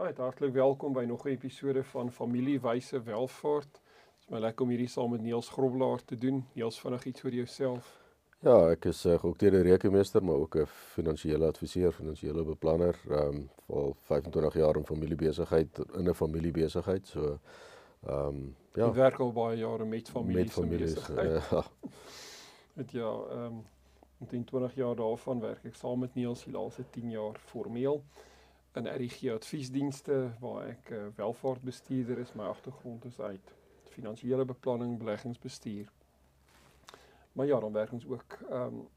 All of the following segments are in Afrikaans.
Right, hartlik welkom by nog 'n episode van Familiewyse Welvaart. Dit is my lekker om hierdie saam met Niels Groblaar te doen. Niels, vinnig iets oor jouself. Ja, ek is 'n uh, geokteerde rekenmeester, maar ook 'n finansiële adviseur, finansiële beplanner, ehm um, vir 25 jaar in familiebesigheid in 'n familiebesigheid. So ehm um, ja. Ek werk al baie jare met families. Met families. Uh, ja. Met ja, ehm um, in 20 jaar daarvan werk ek saam met Niels die laaste 10 jaar formeel in RGG adviesdienste waar ek 'n uh, welvaartbestuurder is. My agtergrond is uit finansiële beplanning, beleggingsbestuur. Maar ja, dan werk ons ook ehm um,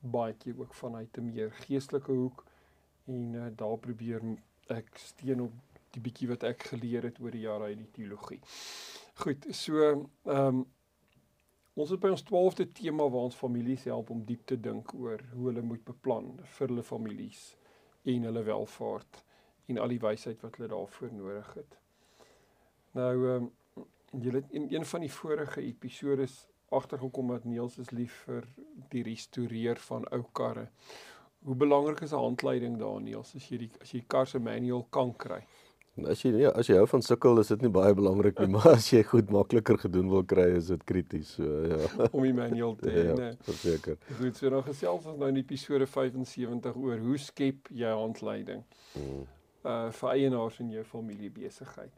baie keer ook vanuit 'n meer geestelike hoek en uh, daar probeer ek steun op die bietjie wat ek geleer het oor die jare uit die teologie. Goed, so ehm um, ons het by ons 12de tema waar ons families help om diep te dink oor hoe hulle moet beplan vir hulle families en hulle welvaart en al die wysheid wat hulle daarvoor nodig het. Nou ehm um, julle in een van die vorige episodes agtergekom dat Niels is lief vir die restoreer van ou karre. Hoe belangrik is 'n handleiding daar Niels as jy die as jy die kar se manual kan kry? As jy ja, as jy hou van sukkel is dit nie baie belangrik nie, maar as jy goed makliker gedoen wil kry is dit krities. So ja. Om die manual te hê, ja, nee. Verseker. Goed, so dan gesels ons nou in episode 75 oor hoe skep jy handleiding. Hmm. Uh vir eienaars in jou familie besigheid.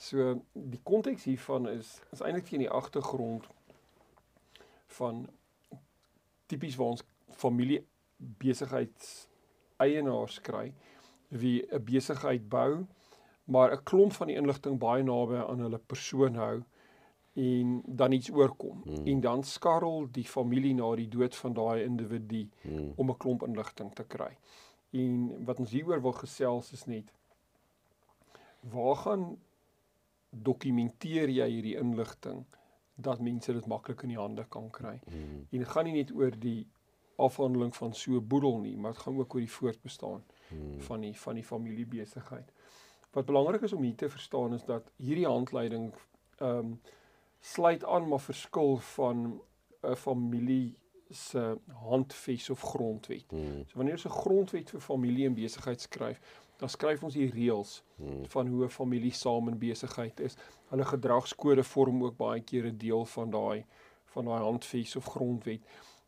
So die konteks hiervan is is eintlik teen die agtergrond van tipies waar ons familie besigheids eienaars kry wie 'n besigheid bou maar 'n klomp van die inligting baie naby aan hulle persoon hou en dan iets oorkom hmm. en dan skarrel die familie na die dood van daai individu hmm. om 'n klomp inligting te kry. En wat ons hieroor wil gesels is net waar gaan dokumenteer jy hierdie inligting dat mense dit maklik in die hande kan kry. Hmm. En dit gaan nie net oor die afhandeling van so boedel nie, maar dit gaan ook oor die voortbestaan hmm. van die van die familiebesigheid. Wat belangrik is om hier te verstaan is dat hierdie handleiding ehm um, sluit aan maar verskil van 'n familie se handves of grondwet. Hmm. So wanneer ons 'n grondwet vir familie en besigheid skryf, dan skryf ons die reëls hmm. van hoe 'n familie saam in besigheid is. Hulle gedragskode vorm ook baie keer 'n deel van daai van daai handves of grondwet.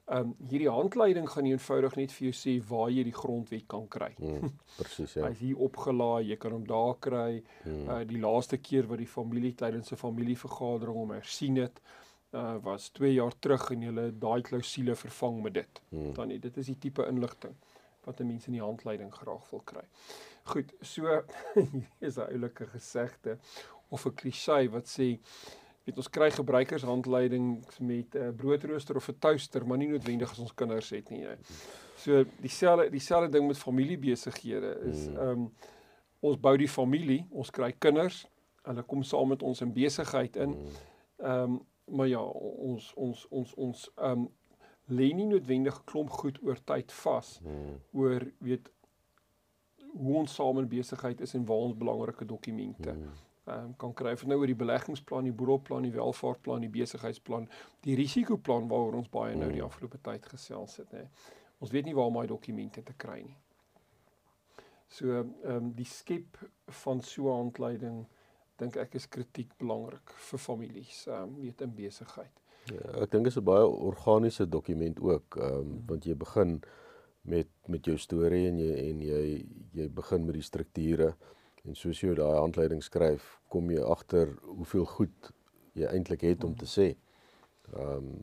Ehm um, hierdie handleiding gaan eenvoudig net vir jou sê waar jy die grondwet kan kry. Hmm, Presies ja. Hy's hier opgelaai, jy kan hom daar kry. Hmm. Uh die laaste keer wat die familie tydens 'n familievergadering hom hersien het, uh was 2 jaar terug en hulle daai klousule vervang met dit. Hmm. Dan dit is die tipe inligting wat 'n mens in die handleiding graag wil kry. Goed, so hier is 'n oulike gesegde of 'n klise wat sê weet ons kry gebruikershandleidings met 'n uh, broodrooster of 'n toaster, maar nie noodwendig as ons kinders het nie. So dieselfde dieselfde ding met familiebesighede is hmm. ehm um, ons bou die familie, ons kry kinders, hulle kom saam met ons in besigheid in. Hmm. Ehm um, maar ja, ons ons ons ons ehm um, lê nie noodwendig klomp goed oor tyd vas hmm. oor weet hoe ons saam in besigheid is en waar ons belangrike dokumente hmm um, kan kry of nou oor die beleggingsplan, die boedelplan, die welvaartplan, die besigheidsplan, die risikoplan waaroor ons baie nou die mm. afgelope tyd gesels het, nê. Ons weet nie waar om daai dokumente te kry nie. So ehm um, die skep van so 'n handleiding dink ek is kritiek belangrik vir families, ehm um, weet in besigheid. Ja, ek dink dit is 'n baie organiese dokument ook, ehm um, hmm. want jy begin met met jou storie en jy en jy jy begin met die strukture. En soos jy daai handleiding skryf, kom jy agter hoeveel goed jy eintlik het om te sê. Ehm um,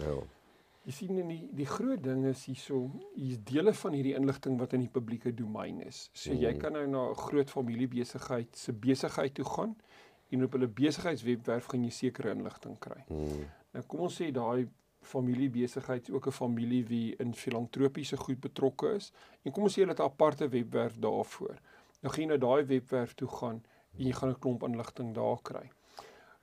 ja. Jy sien in die die groot ding is hierso, hier's dele van hierdie inligting wat in die publieke domein is. So mm. jy kan nou na 'n groot familiebesigheid se besigheid toe gaan en op hulle besigheidswebwerf gaan jy sekere inligting kry. Mm. Nou kom ons sê daai familiebesigheid is ook 'n familie wie in filantropiese goed betrokke is en kom ons sê hulle het 'n aparte webwerf daarvoor Nou gaan jy na daai webwerf toe gaan en jy gaan 'n klomp inligting daar kry.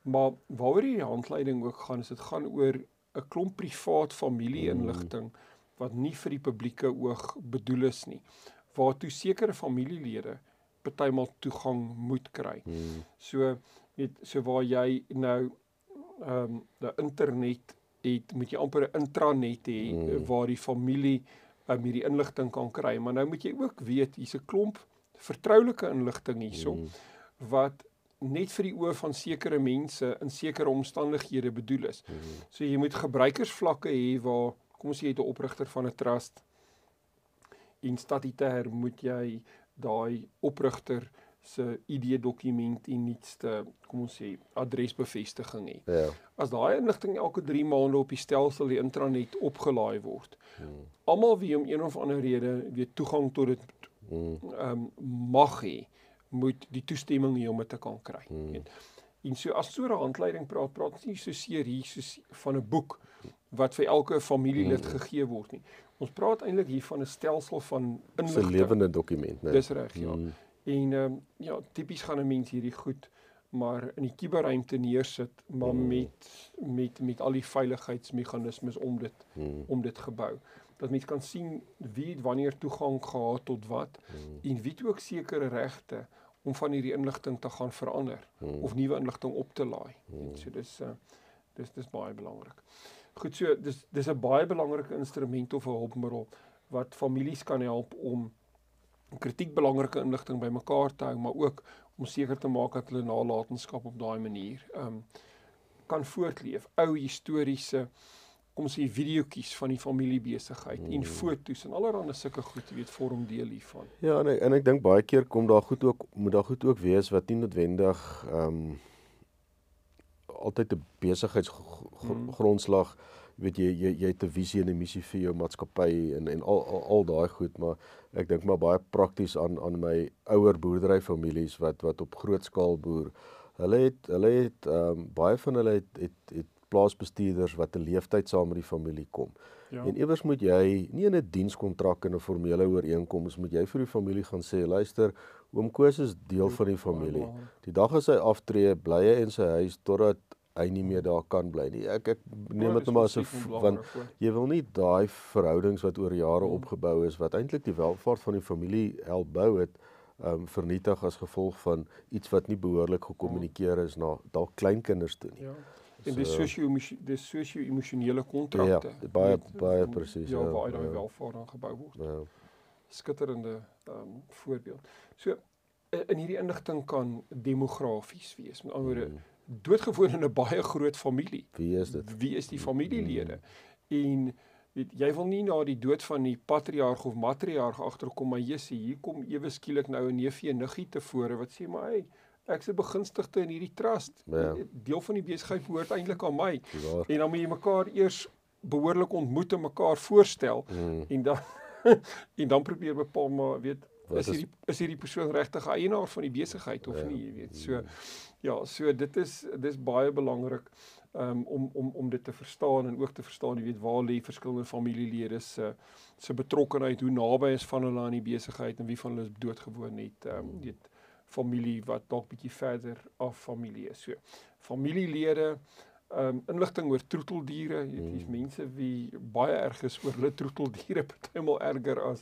Maar waaroor hierdie handleiding ook gaan, is dit gaan oor 'n klomp privaat familie-inligting wat nie vir die publieke oog bedoel is nie. Waartoe sekere familielede partymal toegang moet kry. Hmm. So weet so waar jy nou ehm um, die internet het, moet jy amper 'n intranet hê Mm. waar die familie um, hierdie inligting kan kry. Maar nou moet jy ook weet hier's 'n klomp vertroulike inligting hierso Hmm. wat net vir die oë van sekere mense in sekere omstandighede bedoel is. Hmm. So jy moet gebruikersvlakke hê waar kom ons sê jy het 'n oprigter van 'n trust en statutêr moet jy daai oprigter se ID-dokument en nuutste kom ons sê adresbevestiging hê. Ja. As daai inligting elke 3 maande op die stelsel die intranet opgelaai word, Hmm. almal wie om een of ander rede weer toegang tot dit Ehm um, mag hê, moet die toestemming hê om dit te kan kry. Hmm. Weet. En so as so 'n handleiding praat, praat ons nie so seer hier soos van 'n boek wat vir elke familielid Hmm. gegee word nie. Ons praat eintlik hier van 'n stelsel van Dis 'n inligting. lewende dokument, né? Dis reg, ja. Hmm. En ehm um, ja, tipies gaan 'n mens hierdie goed maar in die kuberruimte neersit, maar Hmm. met met met al die veiligheidsmeganismes om dit Hmm. om dit gebou. Dat mens kan sien wie het wanneer toegang gehad tot wat Hmm. en wie het ook sekere regte om van hierdie inligting te gaan verander Hmm. of nuwe inligting op te laai. Hmm. So dis uh dis dis baie belangrik. Goed so dis dis 'n baie belangrike instrument of 'n hulpmiddel wat families kan help om kritiek belangrike inligting bymekaar te hou, maar ook om seker te maak dat hulle nalatenskap op daai manier um kan voortleef. Ou historiese kom ons sê videoetjies van die familiebesigheid mm. en Hmm. foto's en allerlei sulke goed, jy weet, vorm deel hiervan. Ja, en ek, en ek dink baie keer kom daar goed ook moet daar goed ook wees wat nie noodwendig ehm um, altyd 'n besigheidsgrondslag jy weet jy jy jy het 'n visie en 'n missie vir jou maatskappy en en al al, al daai goed, maar ek dink maar baie prakties aan aan my ouer boerderyfamilies wat wat op groot skaal boer. Hulle het hulle het ehm um, baie van hulle het het, het plaasbestuurders wat 'n leeftyd saam met die familie kom. Ja. En iewers moet jy nie in 'n dienskontrak en 'n formele ooreenkoms moet jy vir die familie gaan sê luister oom Koos is deel van die familie. Die dag as hy aftree, bly hy in sy huis totdat hy nie meer daar kan bly nie. Ek ek neem dit nou maar as 'n want jy wil nie daai verhoudings wat oor jare Hmm. opgebou is wat eintlik die welvaart van die familie help bou het, ehm um, vernietig as gevolg van iets wat nie behoorlik gekommunikeer is na dalk kleinkinders toe nie. Ja. En dis So- sosio dis sosio-emosionele Ja, kontrakte. baie Weet, baie presies. Ja, waar daai ja. welvaart dan gebou word. Ja. Skitterende ehm um, voorbeeld. So in hierdie inligting kan demografies wees. Met ander woorde, Hmm. doodgewoon in 'n baie groot familie. Wie is dit? Wie is die familielede? En weet, jy wil nie na die dood van die patriarg of matriarg agterkom maar Jessie, hier kom ewe skielik nou 'n neefie en niggie tevore wat sê maar hey, ek's 'n begunstigde in hierdie trust. Ja. Deel van die besigheid behoort eintlik aan my. Waar? En dan moet jy mekaar eers behoorlik ontmoet en mekaar voorstel Hmm. en dan en dan probeer bepaal maar weet Wat is hierdie is hierdie persoon regtig eienaar van die besigheid of Ja. nie, jy weet. So ja, so dit is dis baie belangrik um, om om om dit te verstaan en ook te verstaan, jy weet, waar lê verskillende familielede se se betrokkenheid, hoe naby is van hulle aan die besigheid en wie van hulle is doodgewoon het, um, weet familie wat dalk bietjie verder af familie is. So familielede um inligting oor troeteldiere, jy weet, hier's Hmm. mense wie baie erg is oor hulle troeteldiere, partymal erger as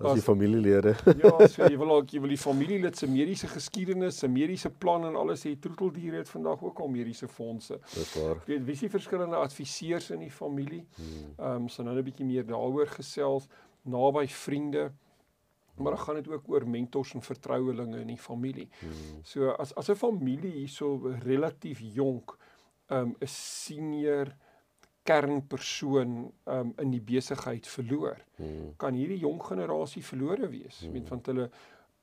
As die as- familielede. ja, so jy wil ook jy wil die familielid se mediese geskiedenis, se mediese plan en alles hê. Troeteldiere het vandag ook al mediese fondse. Dis waar. Ek weet wie is die verskillende adviseurs in die familie? Hmm. Ehm um, so nou 'n bietjie meer daaroor gesels, naby vriende. Maar dan gaan dit ook oor mentors en vertrouelinge in die familie. Hmm. So as as 'n familie hierso relatief jonk um 'n senior kernpersoon um in die besigheid verloor, Hmm. kan hierdie jong generasie verlore wees. Jy Hmm. weet want hulle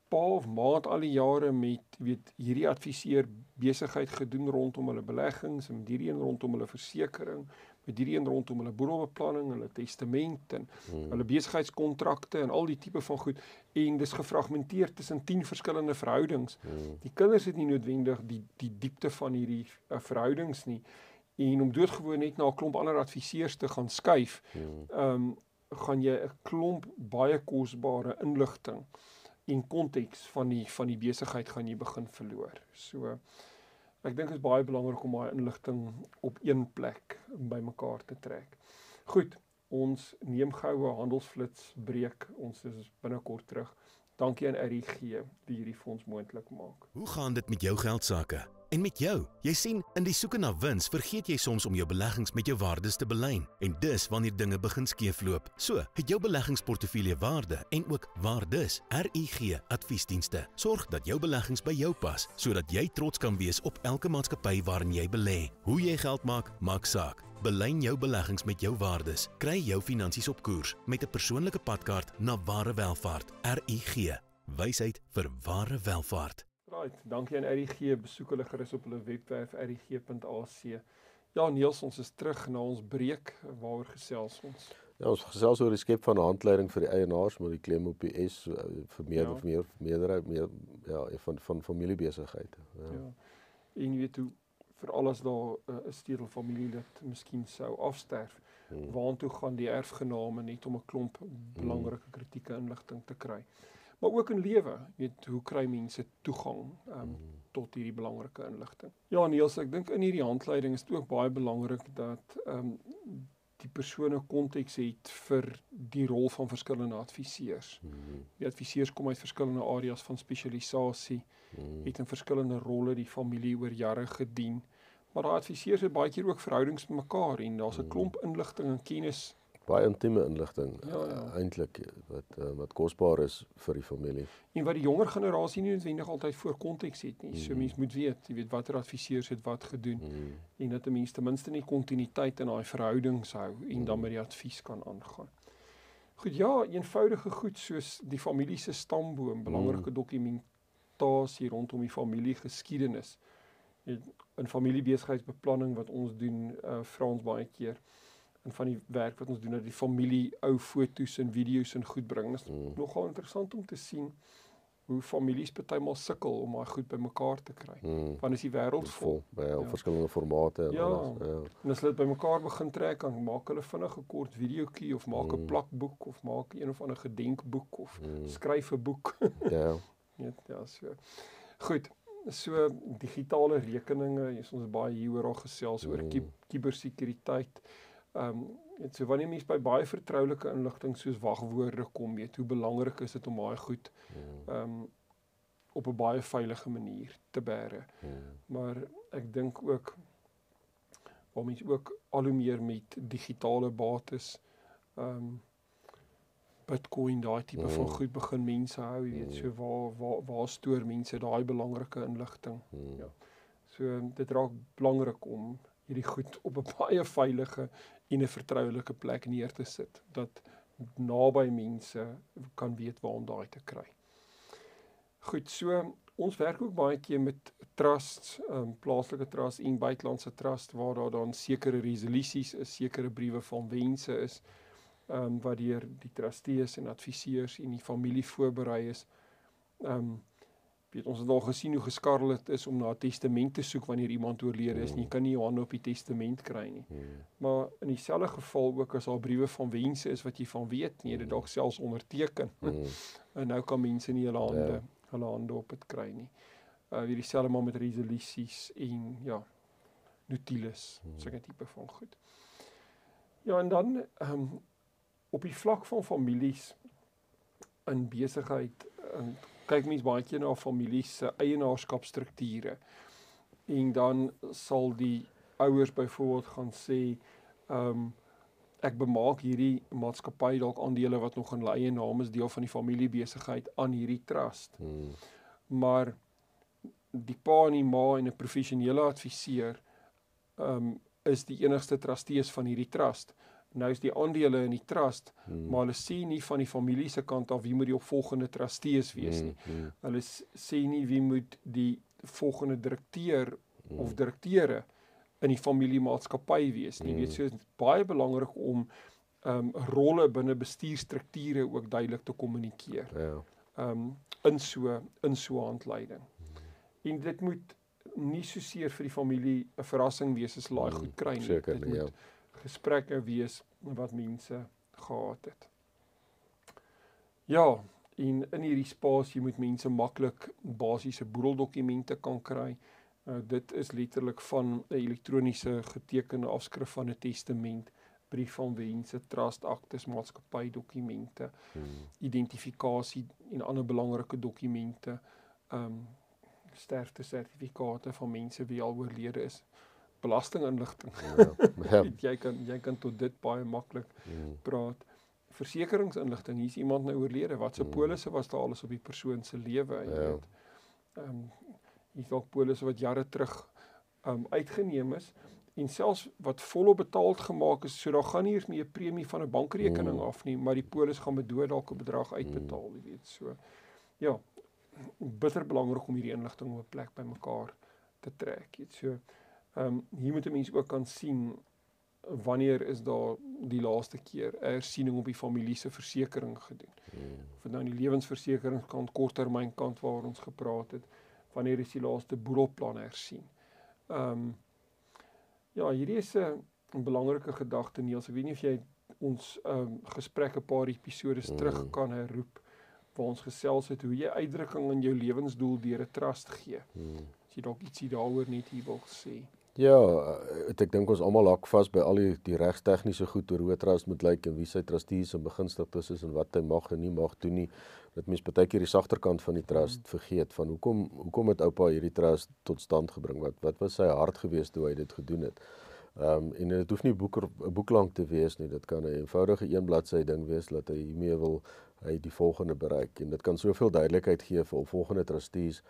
pa of ma het al die jare met weet hierdie adviseur besigheid gedoen rondom hulle beleggings en hierdie een rondom hulle versekerings, met hierdie een rondom hulle boedelbeplanning, hulle testament en Hmm. hulle besigheidskontrakte en al die tipe van goed en dis gefragmenteer tussen 10 verskillende verhoudings. Hmm. Die kinders het nie noodwendig die die diepte van hierdie uh, verhoudings nie en om doodgewoon net na 'n klomp ander adviseurs te gaan skuif, Hmm. ehm um, gaan jy 'n klomp baie kosbare inligting en konteks van die van die besigheid gaan jy begin verloor. So ek dink dit is baie belangrik om daai inligting op een plek bymekaar te trek. Goed, ons neem goue handelsflits breek. Ons is binnekort terug. Dankie aan RGG die hierdie fonds moontlik maak. Hoe gaan dit met jou geld sake? En met jou? Jy sien, in die soeke na wins vergeet jy soms om jou beleggings met jou waardes te belyn en dis wanneer dinge begin skeefloop. So, het jou beleggingsportefeulje waarde en ook waardes. RUG Adviesdienste sorg dat jou beleggings by jou pas sodat jy trots kan wees op elke maatskappy waarin jy belê. Hoe jy geld maak, maak saak. Belyn jou beleggings met jou waardes. Kry jou finansies op koers met 'n persoonlike padkaart na ware welvaart. RUG. Wysheid vir ware welvaart. Right, dankie aan RGG. Besoek hulle gerus op hulle webwerf rg.ac. Ja, Niels, ons is terug na ons breek. Waaroor gesels ons? Ja, ons gesels oor die skep van 'n handleiding vir die eienaars met die klem op die S eh, vir meer ja. of meer meerderheid meer ja, van van familiebesigheid. Ja. ja. En jy weet hoe vir alles daar eh, 'n uh, stedel familielid miskien sou afsterf. Hmm. Waartoe gaan die erfgename net om 'n klomp belangrike kritieke inligting te kry? maar ook in lewe, weet hoe kry mense toegang um, tot hierdie belangrike inligting. Ja, Niels, ek dink in hierdie handleiding is dit ook baie belangrik dat ehm um, die persone konteks het vir die rol van verskillende adviseurs. Mhm. Die adviseurs kom uit verskillende areas van spesialisasie, mhm. het in verskillende rolle die familie oor jare gedien. Maar daai adviseurs het baie keer ook verhoudings met mekaar en daar's 'n mhm. klomp inligting en kennis baie intieme inligting ja, ja. eintlik wat uh, wat kosbaar is vir die familie. En wat die jonger generasie nie noodwendig altyd voor konteks het nie. Mm. So mens moet weet, jy weet watter adviseurs het wat gedoen mm. en dat 'n mens ten minste nie kontinuïteit in daai verhoudings hou en mm. dan met die advies kan aangaan. Goed, ja, eenvoudige goed soos die familie se stamboom, belangrike mm. dokumentasie rondom die familie geskiedenis. In familiebesigheidsbeplanning wat ons doen, uh, vra ons baie keer en van die werk wat ons doen dat die familie ou foto's en video's en goed bring. Dit is mm. nogal interessant om te sien hoe families partymal sukkel om daai goed bymekaar te kry. Mm. Want is die wêreld vol by ja. verskillende formate en ja. alles. Ja. En as hulle dit bymekaar begin trek, dan maak hulle vinnig 'n kort videoetjie of maak 'n mm. plakboek of maak een of ander gedenkboek of mm. skryf 'n boek. ja. Ja, ja, so. Goed. So digitale rekeninge, ons is baie hieroor al gesels mm. oor kubersekuriteit. Ehm um, en so wanneer mens by baie vertroulike inligting soos wagwoorde kom, weet hoe belangrik is dit om baie goed hmm. ehm um, op 'n baie veilige manier te bære. Hmm. Maar ek dink ook waar mens ook al hoe meer met digitale bates ehm um, Bitcoin daai tipe mm. van hmm. goed begin mense hou, jy weet, so waar waar waar stoor mense daai belangrike inligting. Mm. Ja. So dit raak belangrik om hierdie goed op 'n baie veilige en 'n vertroulike plek neer te sit dat naby mense kan weet waar om daai te kry. Goed, so ons werk ook baie keer met trusts, um, plaaslike trusts en buitelandse trusts waar daar dan sekere resolusies is, sekere briewe van wense is ehm um, wat deur die trustees en adviseurs en die familie voorberei is. Ehm um, weet ons het al gesien hoe geskarrel dit is om na 'n testament te soek wanneer iemand oorlede is. Mm. Jy kan nie jou hande op die testament kry nie. Mm. Maar in dieselfde geval ook as daar briewe van wense is wat jy van weet nie, dit dalk selfs onderteken. Mm. en nou kan mense nie hulle hande yeah. Ja. hulle hande op dit kry nie. Uh weer dieselfde maar met resolusies en ja, notules, mm. so 'n tipe van goed. Ja, en dan ehm um, op die vlak van families in besigheid en kyk mens baie keer na families se eienaarskapstrukture. En dan sal die ouers byvoorbeeld gaan sê, ehm um, ek bemaak hierdie maatskappy dalk aandele wat nog in hulle eie naam is deel van die familiebesigheid aan hierdie trust. Hmm. Maar die pa en die ma en 'n professionele adviseur ehm um, is die enigste trustees van hierdie trust nou is die aandele in die trust, hmm. maar hulle sê nie van die familie se kant af wie moet die opvolgende trustees wees nie. Hmm. Hmm. Hulle sê nie wie moet die volgende direkteur hmm. of direkteure in die familiemaatskappy wees nie. Jy hmm. weet so is baie belangrik om ehm um, rolle binne bestuurstrukture ook duidelik te kommunikeer. Ja. Ehm um, in so in so handleiding. Hmm. En dit moet nie so seer vir die familie 'n verrassing wees as hulle daai hmm. goed kry nie. Seker, dit moet ja gesprekke wees wat mense gehad het. Ja, En in hierdie spasie moet mense maklik basiese boedeldokumente kan kry. Uh, dit is letterlik van 'n elektroniese getekende afskrif van 'n testament, brief van wense, trust aktes, maatskappy dokumente, hmm. identifikasie en ander belangrike dokumente, ehm um, sterfte sertifikate van mense wie al oorlede is, belastinginligting. Ja, ja. jy kan jy kan tot dit baie maklik hmm. praat. Versekeringsinligting, hier's iemand nou oorlede, wat se hmm. polisse was daar alles op die persoon se lewe, jy ja. weet. Ehm um, hier's dalk polisse wat jare terug ehm um, uitgeneem is en selfs wat volop betaal gemaak is, so daar gaan nie eers meer 'n premie van 'n bankrekening mm. af nie, maar die polis gaan dood dalk 'n bedrag uitbetaal, jy weet. So ja, bitter belangrik om hierdie inligting op 'n plek bymekaar te trek, jy weet. So ehm um, hier moet 'n mens ook kan sien wanneer is daar die laaste keer 'n hersiening op die familie se versekerings gedoen. Mm. Of dit nou in die lewensversekeringskant, korttermynkant waar ons gepraat het, wanneer is die laaste boedelplan hersien? Ehm um, Ja, hierdie is 'n belangrike gedagte Niels. Ek weet nie of jy ons ehm um, gesprek 'n paar episode mm. terug kan herroep waar ons gesels het hoe jy uitdrukking aan jou lewensdoel deur 'n trust gee. Mm. As jy dalk ietsie daaroor net hier wil sê. Ja, het, ek dink ons almal hak vas by al die die regstegniese goed oor hoe 'n trust moet lyk en wie sy trustees en begunstigdes is en wat hy mag en nie mag doen nie. Dat mens baie keer die sagter kant van die trust mm. vergeet van hoekom hoekom het oupa hierdie trust tot stand gebring? Wat wat was sy hart gewees toe hy dit gedoen het? Ehm um, en dit hoef nie boek 'n boek lank te wees nie. Dit kan 'n eenvoudige een bladsy ding wees dat hy hiermee wil hy die volgende bereik en dit kan soveel duidelikheid gee vir volgende trustees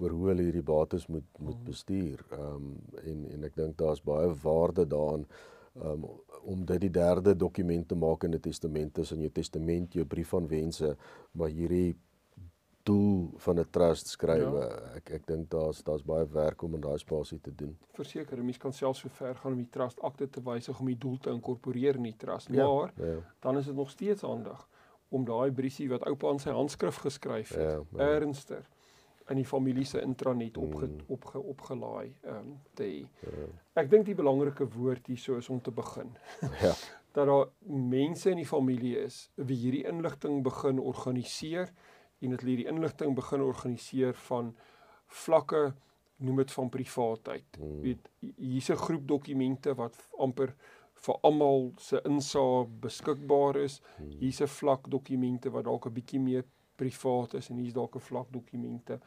oor hoe hulle hierdie bates moet moet mm. bestuur. Ehm um, en en ek dink daar's baie waarde daarin um, om dit die derde dokument te maak in 'n testament tussen jou testament, jou brief van wense, maar hierdie doel van 'n trust skrywe. Ja. Ek ek dink daar's daar's baie werk om in daai spasie te doen. Verseker, 'n mens kan selfs so ver gaan om die trust akte te wysig om die doel te inkorporeer in die trust. Ja, maar ja. dan is dit nog steeds aandag om daai briefie wat oupa aan sy handskrif geskryf het, ja, ja. ernstig in die familie se intranet opge, mm. opge, opgelaai ehm um, te hê. Ja. Ek dink die belangrike woord hierso is om te begin. Ja. dat daar mense in die familie is wie hierdie inligting begin organiseer en dat hulle hierdie inligting begin organiseer van vlakke noem dit van privaatheid. Mm. Weet hier's 'n groep dokumente wat amper vir almal se insaag beskikbaar is. Mm. Hier's 'n vlak dokumente wat dalk 'n bietjie meer privaat is en hier's dalk 'n vlak dokumente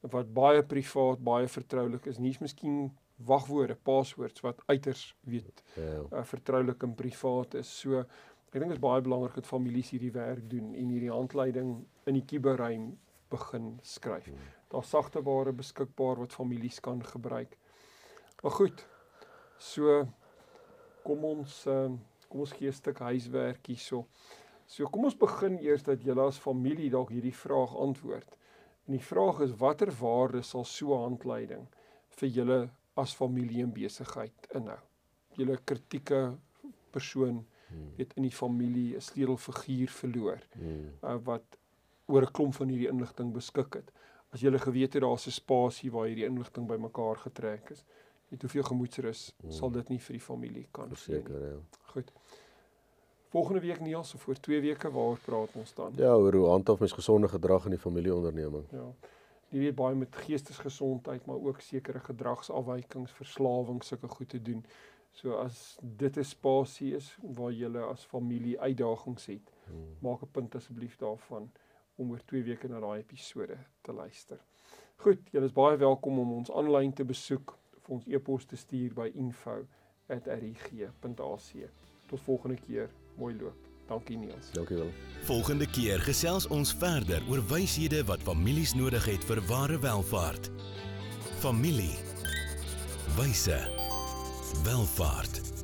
wat baie privaat, baie vertroulik is. Hier's miskien wagwoorde, passwords wat uiters weet uh, vertroulik en privaat is. So ek dink dit is baie belangrik dat families hierdie werk doen en hierdie handleiding in die kuberruim begin skryf. Hmm. Daar's sagte ware beskikbaar wat families kan gebruik. Maar goed. So kom ons uh, kom ons gee 'n stuk huiswerk hierso. So kom ons begin eers dat julle as familie dalk hierdie vraag antwoord. En die vraag is watter waarde sal so 'n handleiding vir julle as familie en besigheid inhou? Julle kritieke persoon hmm. het in die familie 'n sleutelfiguur verloor uh, wat oor 'n klomp van hierdie inligting beskik het. As julle geweet het daar's 'n spasie waar hierdie inligting bymekaar getrek is, het hoeveel gemoedsrus hmm. sal dit nie vir die familie kan verseker ja. Goed. Volgende week Niels of voor 2 weke waar praat ons dan? Ja, oor hoe handhaaf mens gesonde gedrag in die familieonderneming. Ja. Jy weet baie met geestesgesondheid, maar ook sekere gedragsafwykings, verslawing, sulke goed te doen. So as dit 'n spasie is waar jy as familie uitdagings het, hmm. maak 'n punt asseblief daarvan om oor 2 weke na daai episode te luister. Goed, julle is baie welkom om ons aanlyn te besoek of ons e-pos te stuur by info@rig.ac. Tot volgende keer mooi loop. Dankie Niels. Dankie wel. Volgende keer gesels ons verder oor wyshede wat families nodig het vir ware welfaart. Familie. Wyse. Welfaart.